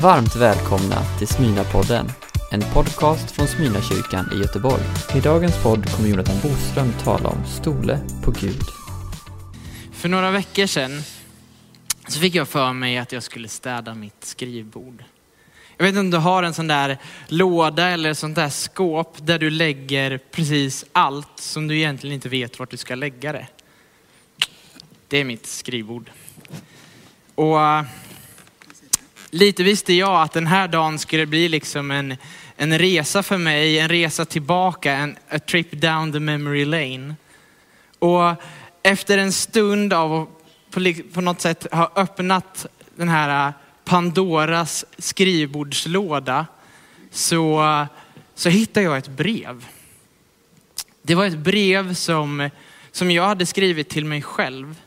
Varmt välkomna till Smyna-podden, en podcast från Smyna-kyrkan i Göteborg. I dagens podd kommer Jonathan Boström tala om stole på Gud. För några veckor sedan så fick jag för mig att jag skulle städa mitt skrivbord. Jag vet inte om du har en sån där låda eller sånt där skåp där du lägger precis allt som du egentligen inte vet vart du ska lägga det. Det är mitt skrivbord. Och lite visste jag att den här dagen skulle bli liksom en, en resa för mig, en resa tillbaka, en a trip down the memory lane. Och efter en stund av att på, på något sätt ha öppnat den här äh, Pandoras skrivbordslåda så, så hittade jag ett brev. Det var ett brev som, som jag hade skrivit till mig själv.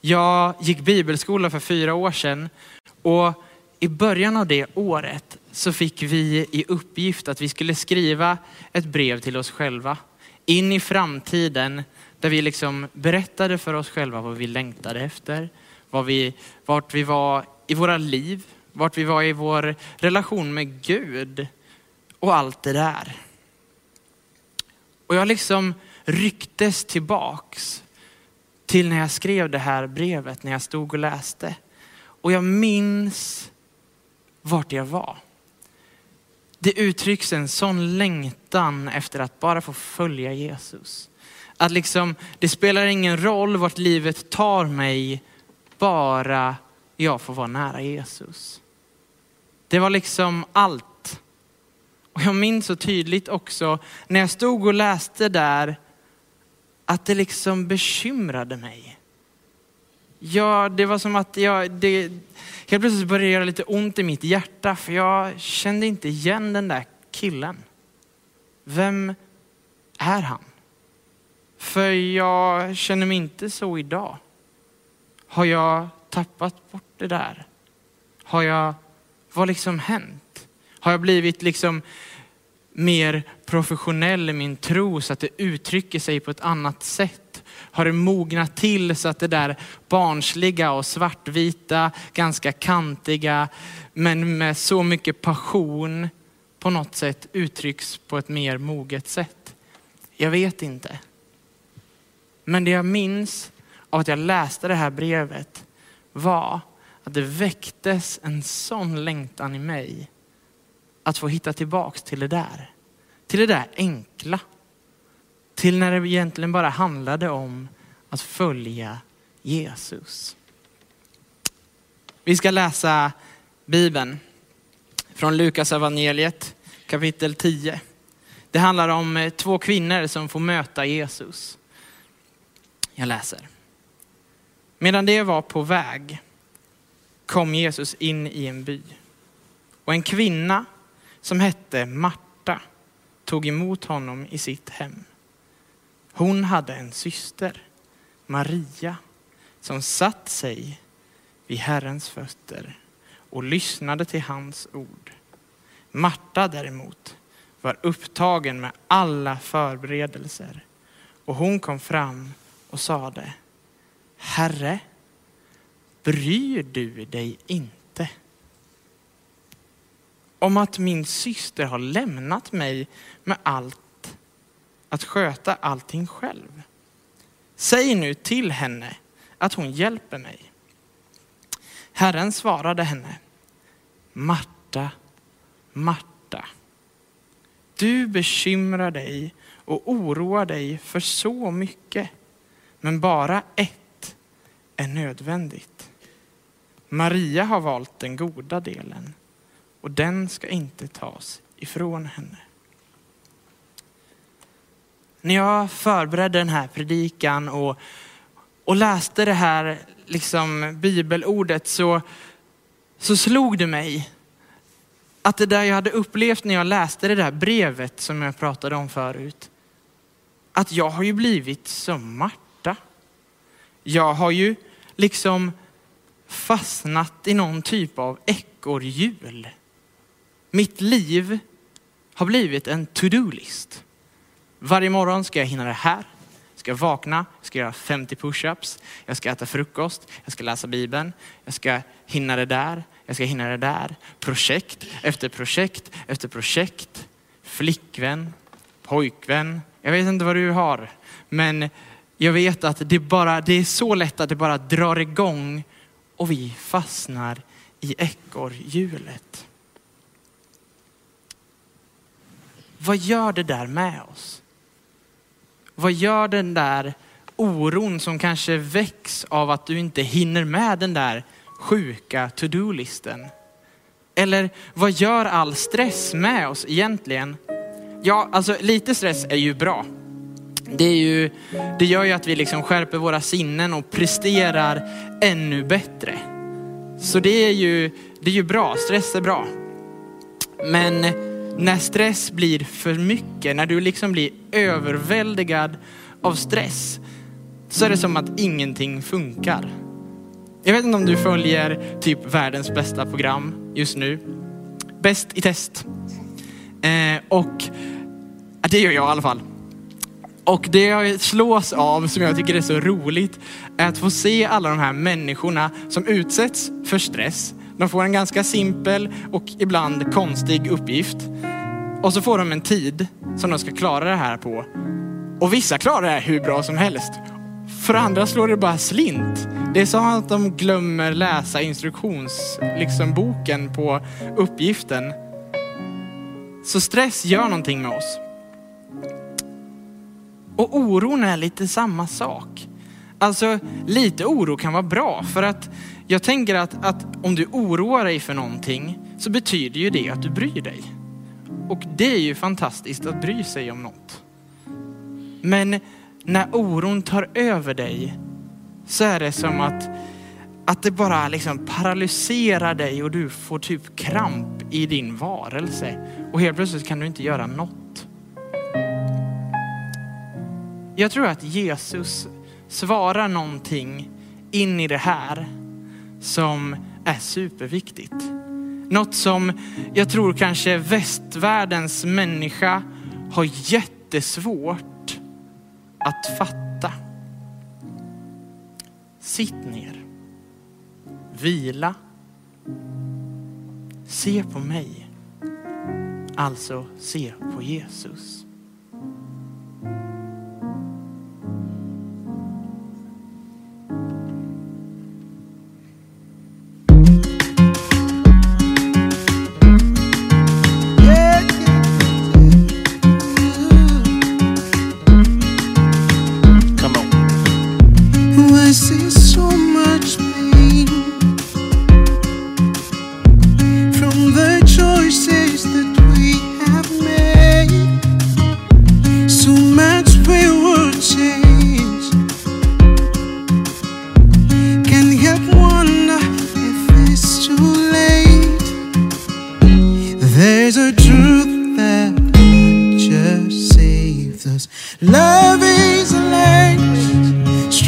Jag gick bibelskola för fyra år sedan och i början av det året så fick vi i uppgift att vi skulle skriva ett brev till oss själva in i framtiden där vi liksom berättade för oss själva vad vi längtade efter, vad vi, vart vi var i våra liv, vart vi var i vår relation med Gud och allt det där. Och jag liksom rycktes tillbaks till när jag skrev det här brevet, när jag stod och läste. Och jag minns vart jag var. Det uttrycks en sån längtan efter att bara få följa Jesus. Att liksom, det spelar ingen roll vart livet tar mig, bara jag får vara nära Jesus. Det var liksom allt. Och jag minns så tydligt också när jag stod och läste där att det liksom bekymrade mig. Ja, det var som att jag, det, helt plötsligt började det göra lite ont i mitt hjärta för jag kände inte igen den där killen. Vem är han? För jag känner mig inte så idag. Har jag tappat bort det där? Har jag, vad liksom hänt? Har jag blivit liksom mer professionell i min tro så att det uttrycker sig på ett annat sätt? Har det mognat till så att det där barnsliga och svartvita, ganska kantiga, men med så mycket passion på något sätt uttrycks på ett mer moget sätt? Jag vet inte. Men det jag minns av att jag läste det här brevet var att det väcktes en sån längtan i mig att få hitta tillbaks till det där. Till det där enkla. Till när det egentligen bara handlade om att följa Jesus. Vi ska läsa Bibeln från Lukas evangeliet kapitel 10. Det handlar om eh, två kvinnor som får möta Jesus. Jag läser. Medan det var på väg kom Jesus in i en by och en kvinna som hette Marta tog emot honom i sitt hem. Hon hade en syster, Maria, som satt sig vid Herrens fötter och lyssnade till hans ord. Marta däremot var upptagen med alla förberedelser och hon kom fram och sade Herre, bryr du dig inte om att min syster har lämnat mig med allt, att sköta allting själv? Säg nu till henne att hon hjälper mig. Herren svarade henne, Marta, Marta, du bekymrar dig och oroar dig för så mycket, men bara ett är nödvändigt. Maria har valt den goda delen och den ska inte tas ifrån henne. När jag förberedde den här predikan och, och läste det här liksom, bibelordet så, så slog det mig att det där jag hade upplevt när jag läste det där brevet som jag pratade om förut, att jag har ju blivit som Marta. Jag har ju liksom fastnat i någon typ av ekorrhjul. Mitt liv har blivit en to-do-list. Varje morgon ska jag hinna det här. Jag ska vakna, jag ska göra 50 push-ups, jag ska äta frukost, jag ska läsa bibeln, jag ska hinna det där, jag ska hinna det där. Projekt efter projekt efter projekt. Flickvän, pojkvän. Jag vet inte vad du har. Men jag vet att det, bara, det är så lätt att det bara drar igång och vi fastnar i ekorrhjulet. Vad gör det där med oss? Vad gör den där oron som kanske väcks av att du inte hinner med den där sjuka to-do-listen? Eller vad gör all stress med oss egentligen? Ja, alltså lite stress är ju bra. Det, är ju, det gör ju att vi liksom skärper våra sinnen och presterar ännu bättre. Så det är ju, det är ju bra, stress är bra. Men när stress blir för mycket, när du liksom blir överväldigad av stress, så är det som att ingenting funkar. Jag vet inte om du följer typ världens bästa program just nu. Bäst i test. Eh, och det gör jag i alla fall. Och det jag slås av, som jag tycker är så roligt, är att få se alla de här människorna som utsätts för stress. De får en ganska simpel och ibland konstig uppgift. Och så får de en tid som de ska klara det här på. Och vissa klarar det här hur bra som helst. För andra slår det bara slint. Det är som att de glömmer läsa instruktionsboken liksom, boken på uppgiften. Så stress gör någonting med oss. Och oron är lite samma sak. Alltså lite oro kan vara bra för att jag tänker att, att om du oroar dig för någonting så betyder ju det att du bryr dig. Och det är ju fantastiskt att bry sig om något. Men när oron tar över dig så är det som att, att det bara liksom paralyserar dig och du får typ kramp i din varelse. Och helt plötsligt kan du inte göra något. Jag tror att Jesus svarar någonting in i det här som är superviktigt. Något som jag tror kanske västvärldens människa har jättesvårt att fatta. Sitt ner. Vila. Se på mig. Alltså se på Jesus.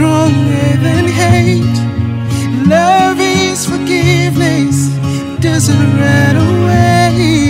stronger than hate. Love is forgiveness, doesn't run away.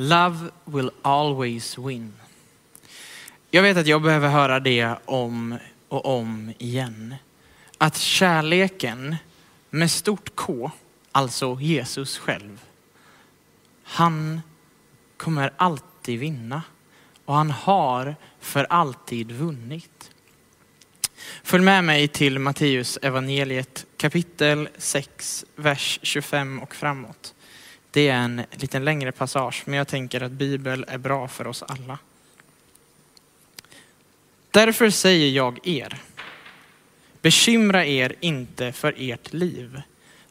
Love will always win. Jag vet att jag behöver höra det om och om igen. Att kärleken med stort K, alltså Jesus själv, han kommer alltid vinna och han har för alltid vunnit. Följ med mig till Matteus evangeliet kapitel 6, vers 25 och framåt. Det är en lite längre passage, men jag tänker att Bibel är bra för oss alla. Därför säger jag er, bekymra er inte för ert liv,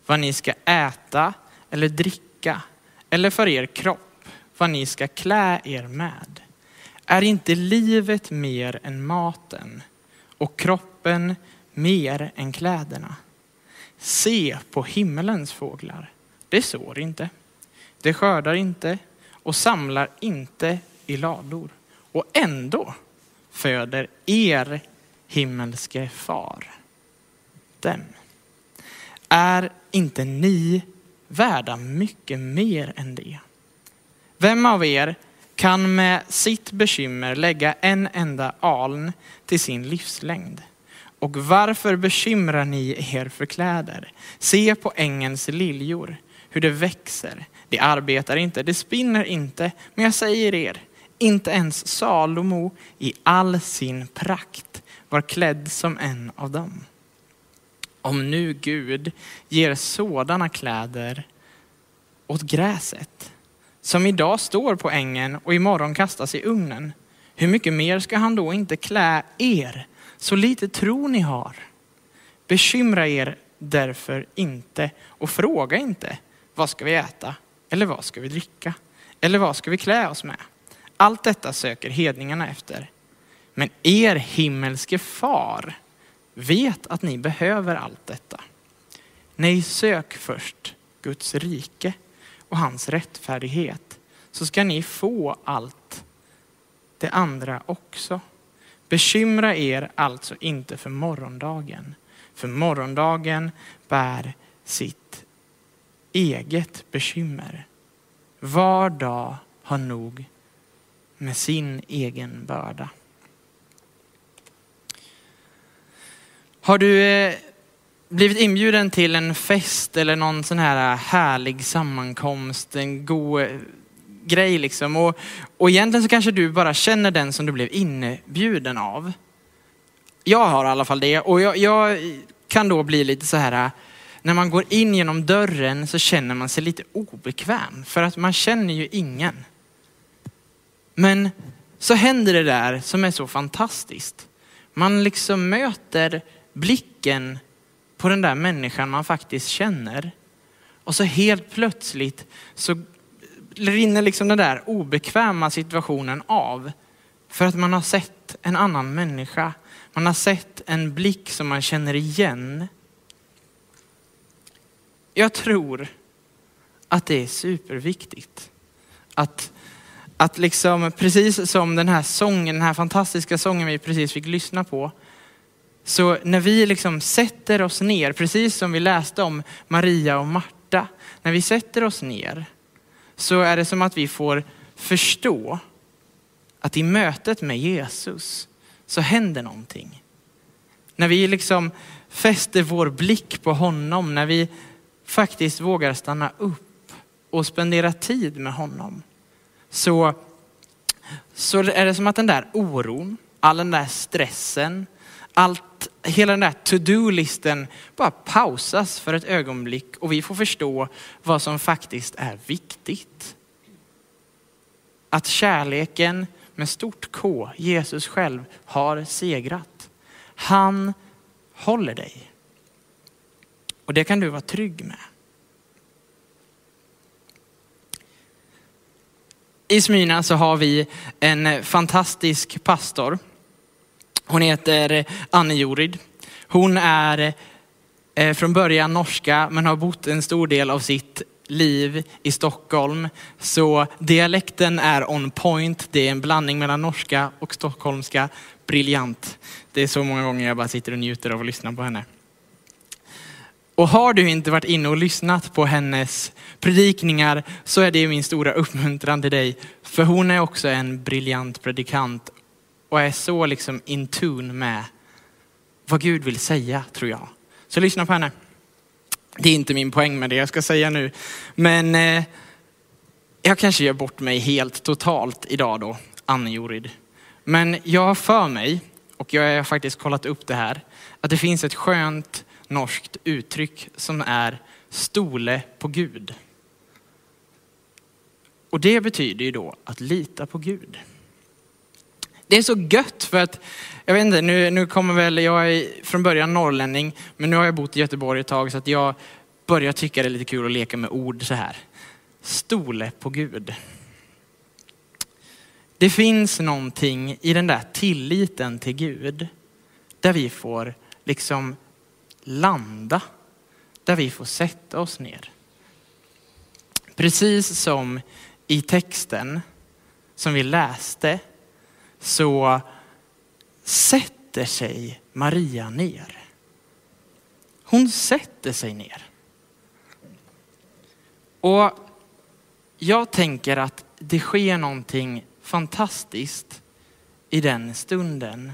vad ni ska äta eller dricka, eller för er kropp, vad ni ska klä er med. Är inte livet mer än maten och kroppen mer än kläderna? Se på himmelens fåglar. Det sår inte, det skördar inte och samlar inte i lador. Och ändå föder er himmelske far dem. Är inte ni värda mycket mer än det? Vem av er kan med sitt bekymmer lägga en enda aln till sin livslängd? Och varför bekymrar ni er för kläder? Se på ängens liljor, hur det växer. Det arbetar inte, det spinner inte. Men jag säger er, inte ens Salomo i all sin prakt var klädd som en av dem. Om nu Gud ger sådana kläder åt gräset som idag står på ängen och imorgon kastas i ugnen. Hur mycket mer ska han då inte klä er? Så lite tro ni har. Bekymra er därför inte och fråga inte vad ska vi äta eller vad ska vi dricka eller vad ska vi klä oss med? Allt detta söker hedningarna efter. Men er himmelske far vet att ni behöver allt detta. Nej, sök först Guds rike och hans rättfärdighet så ska ni få allt det andra också. Bekymra er alltså inte för morgondagen, för morgondagen bär sitt eget bekymmer. Var dag har nog med sin egen börda. Har du eh, blivit inbjuden till en fest eller någon sån här eh, härlig sammankomst, en god eh, grej liksom. Och, och egentligen så kanske du bara känner den som du blev inbjuden av. Jag har i alla fall det och jag, jag kan då bli lite så här, när man går in genom dörren så känner man sig lite obekväm för att man känner ju ingen. Men så händer det där som är så fantastiskt. Man liksom möter blicken på den där människan man faktiskt känner. Och så helt plötsligt så rinner liksom den där obekväma situationen av. För att man har sett en annan människa. Man har sett en blick som man känner igen. Jag tror att det är superviktigt att att liksom, precis som den här sången, den här fantastiska sången vi precis fick lyssna på. Så när vi liksom sätter oss ner, precis som vi läste om Maria och Marta, när vi sätter oss ner så är det som att vi får förstå att i mötet med Jesus så händer någonting. När vi liksom fäster vår blick på honom, när vi faktiskt vågar stanna upp och spendera tid med honom så, så är det som att den där oron, all den där stressen, allt, hela den där to-do-listen bara pausas för ett ögonblick och vi får förstå vad som faktiskt är viktigt. Att kärleken med stort K, Jesus själv, har segrat. Han håller dig. Och det kan du vara trygg med. I Smyrna så har vi en fantastisk pastor. Hon heter Anne Jorid. Hon är eh, från början norska men har bott en stor del av sitt liv i Stockholm. Så dialekten är on point. Det är en blandning mellan norska och stockholmska. Briljant. Det är så många gånger jag bara sitter och njuter av att lyssna på henne. Och har du inte varit inne och lyssnat på hennes predikningar så är det min stora uppmuntran till dig. För hon är också en briljant predikant och är så liksom in tune med vad Gud vill säga tror jag. Så lyssna på henne. Det är inte min poäng med det jag ska säga nu. Men eh, jag kanske gör bort mig helt totalt idag då, Anne-Jorid. Men jag har för mig, och jag har faktiskt kollat upp det här, att det finns ett skönt norskt uttryck som är stole på Gud. Och det betyder ju då att lita på Gud. Det är så gött för att, jag vet inte, nu, nu kommer väl, jag är från början norrlänning, men nu har jag bott i Göteborg ett tag så att jag börjar tycka det är lite kul att leka med ord så här. Stole på Gud. Det finns någonting i den där tilliten till Gud där vi får liksom landa, där vi får sätta oss ner. Precis som i texten som vi läste så sätter sig Maria ner. Hon sätter sig ner. Och jag tänker att det sker någonting fantastiskt i den stunden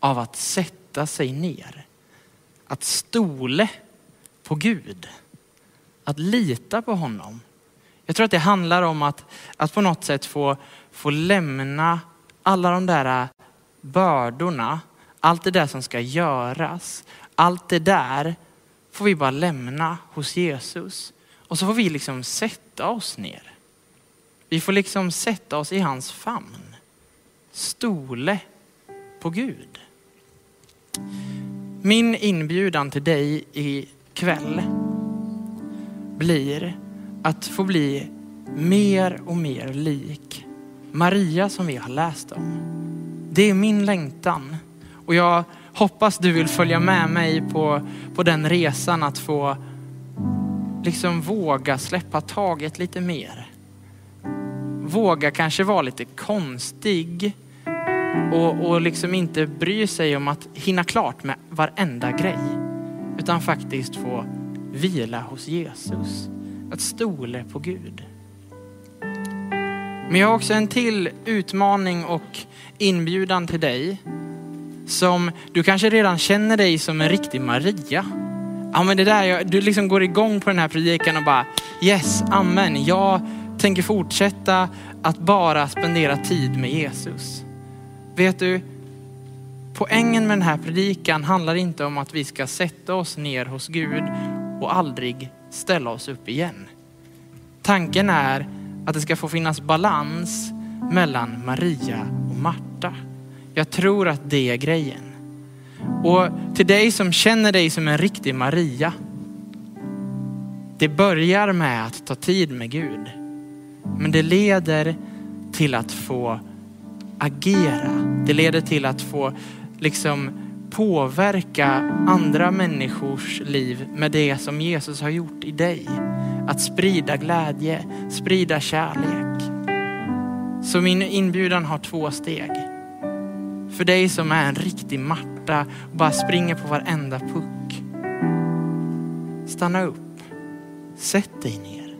av att sätta sig ner. Att stole på Gud. Att lita på honom. Jag tror att det handlar om att, att på något sätt få, få lämna alla de där äh, bördorna, allt det där som ska göras, allt det där får vi bara lämna hos Jesus. Och så får vi liksom sätta oss ner. Vi får liksom sätta oss i hans famn. Stole på Gud. Min inbjudan till dig ikväll blir att få bli mer och mer lik Maria som vi har läst om. Det är min längtan och jag hoppas du vill följa med mig på, på den resan att få liksom våga släppa taget lite mer. Våga kanske vara lite konstig och, och liksom inte bry sig om att hinna klart med varenda grej. Utan faktiskt få vila hos Jesus. Att stole på Gud. Men jag har också en till utmaning och inbjudan till dig. Som du kanske redan känner dig som en riktig Maria. Ja men det där, du liksom går igång på den här predikan och bara yes, amen. Jag tänker fortsätta att bara spendera tid med Jesus. Vet du, poängen med den här predikan handlar inte om att vi ska sätta oss ner hos Gud och aldrig ställa oss upp igen. Tanken är att det ska få finnas balans mellan Maria och Marta. Jag tror att det är grejen. Och till dig som känner dig som en riktig Maria. Det börjar med att ta tid med Gud. Men det leder till att få agera. Det leder till att få liksom påverka andra människors liv med det som Jesus har gjort i dig. Att sprida glädje, sprida kärlek. Så min inbjudan har två steg. För dig som är en riktig Marta och bara springer på varenda puck. Stanna upp. Sätt dig ner.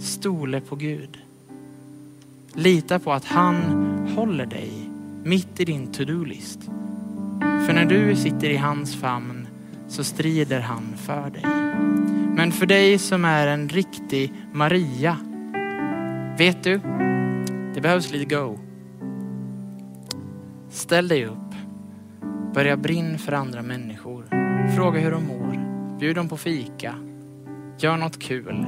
Stole på Gud. Lita på att han håller dig mitt i din to-do-list. För när du sitter i hans famn så strider han för dig. Men för dig som är en riktig Maria, vet du, det behövs lite go. Ställ dig upp, börja brinn för andra människor, fråga hur de mår, bjud dem på fika, gör något kul.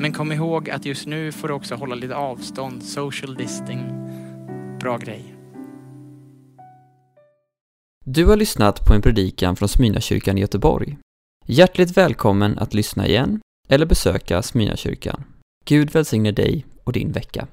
Men kom ihåg att just nu får du också hålla lite avstånd, social distancing. Bra grej. Du har lyssnat på en predikan från Smyrnakyrkan i Göteborg. Hjärtligt välkommen att lyssna igen eller besöka Smyrnakyrkan. Gud välsigne dig och din vecka.